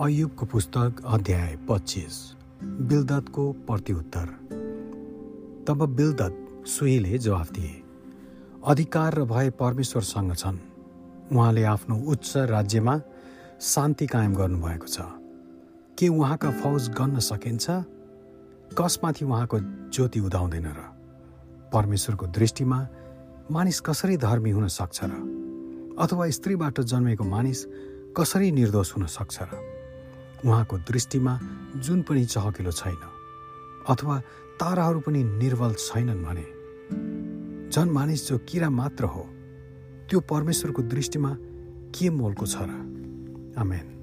अयुबको पुस्तक अध्याय पच्चिस बिलदतको प्रत्युत्तर तब बिलदत सुहीले जवाफ दिए अधिकार र भय परमेश्वरसँग छन्। उहाँले आफ्नो उच्च राज्यमा शान्ति कायम गर्नुभएको छ। के उहाँका फौज गन्न सकिन्छ? कसमाथि उहाँको ज्योति उदाउँदैन र? परमेश्वरको दृष्टिमा मानिस कसरी धर्मी हुन सक्छ र? अथवा स्त्रीबाट जन्मेको मानिस कसरी निर्दोष हुन सक्छ र? उहाँको दृष्टिमा जुन पनि चहकिलो छैन अथवा ताराहरू पनि निर्बल छैनन् भने झन् मानिस जो किरा मात्र हो त्यो परमेश्वरको दृष्टिमा के मोलको छ र? आमेन।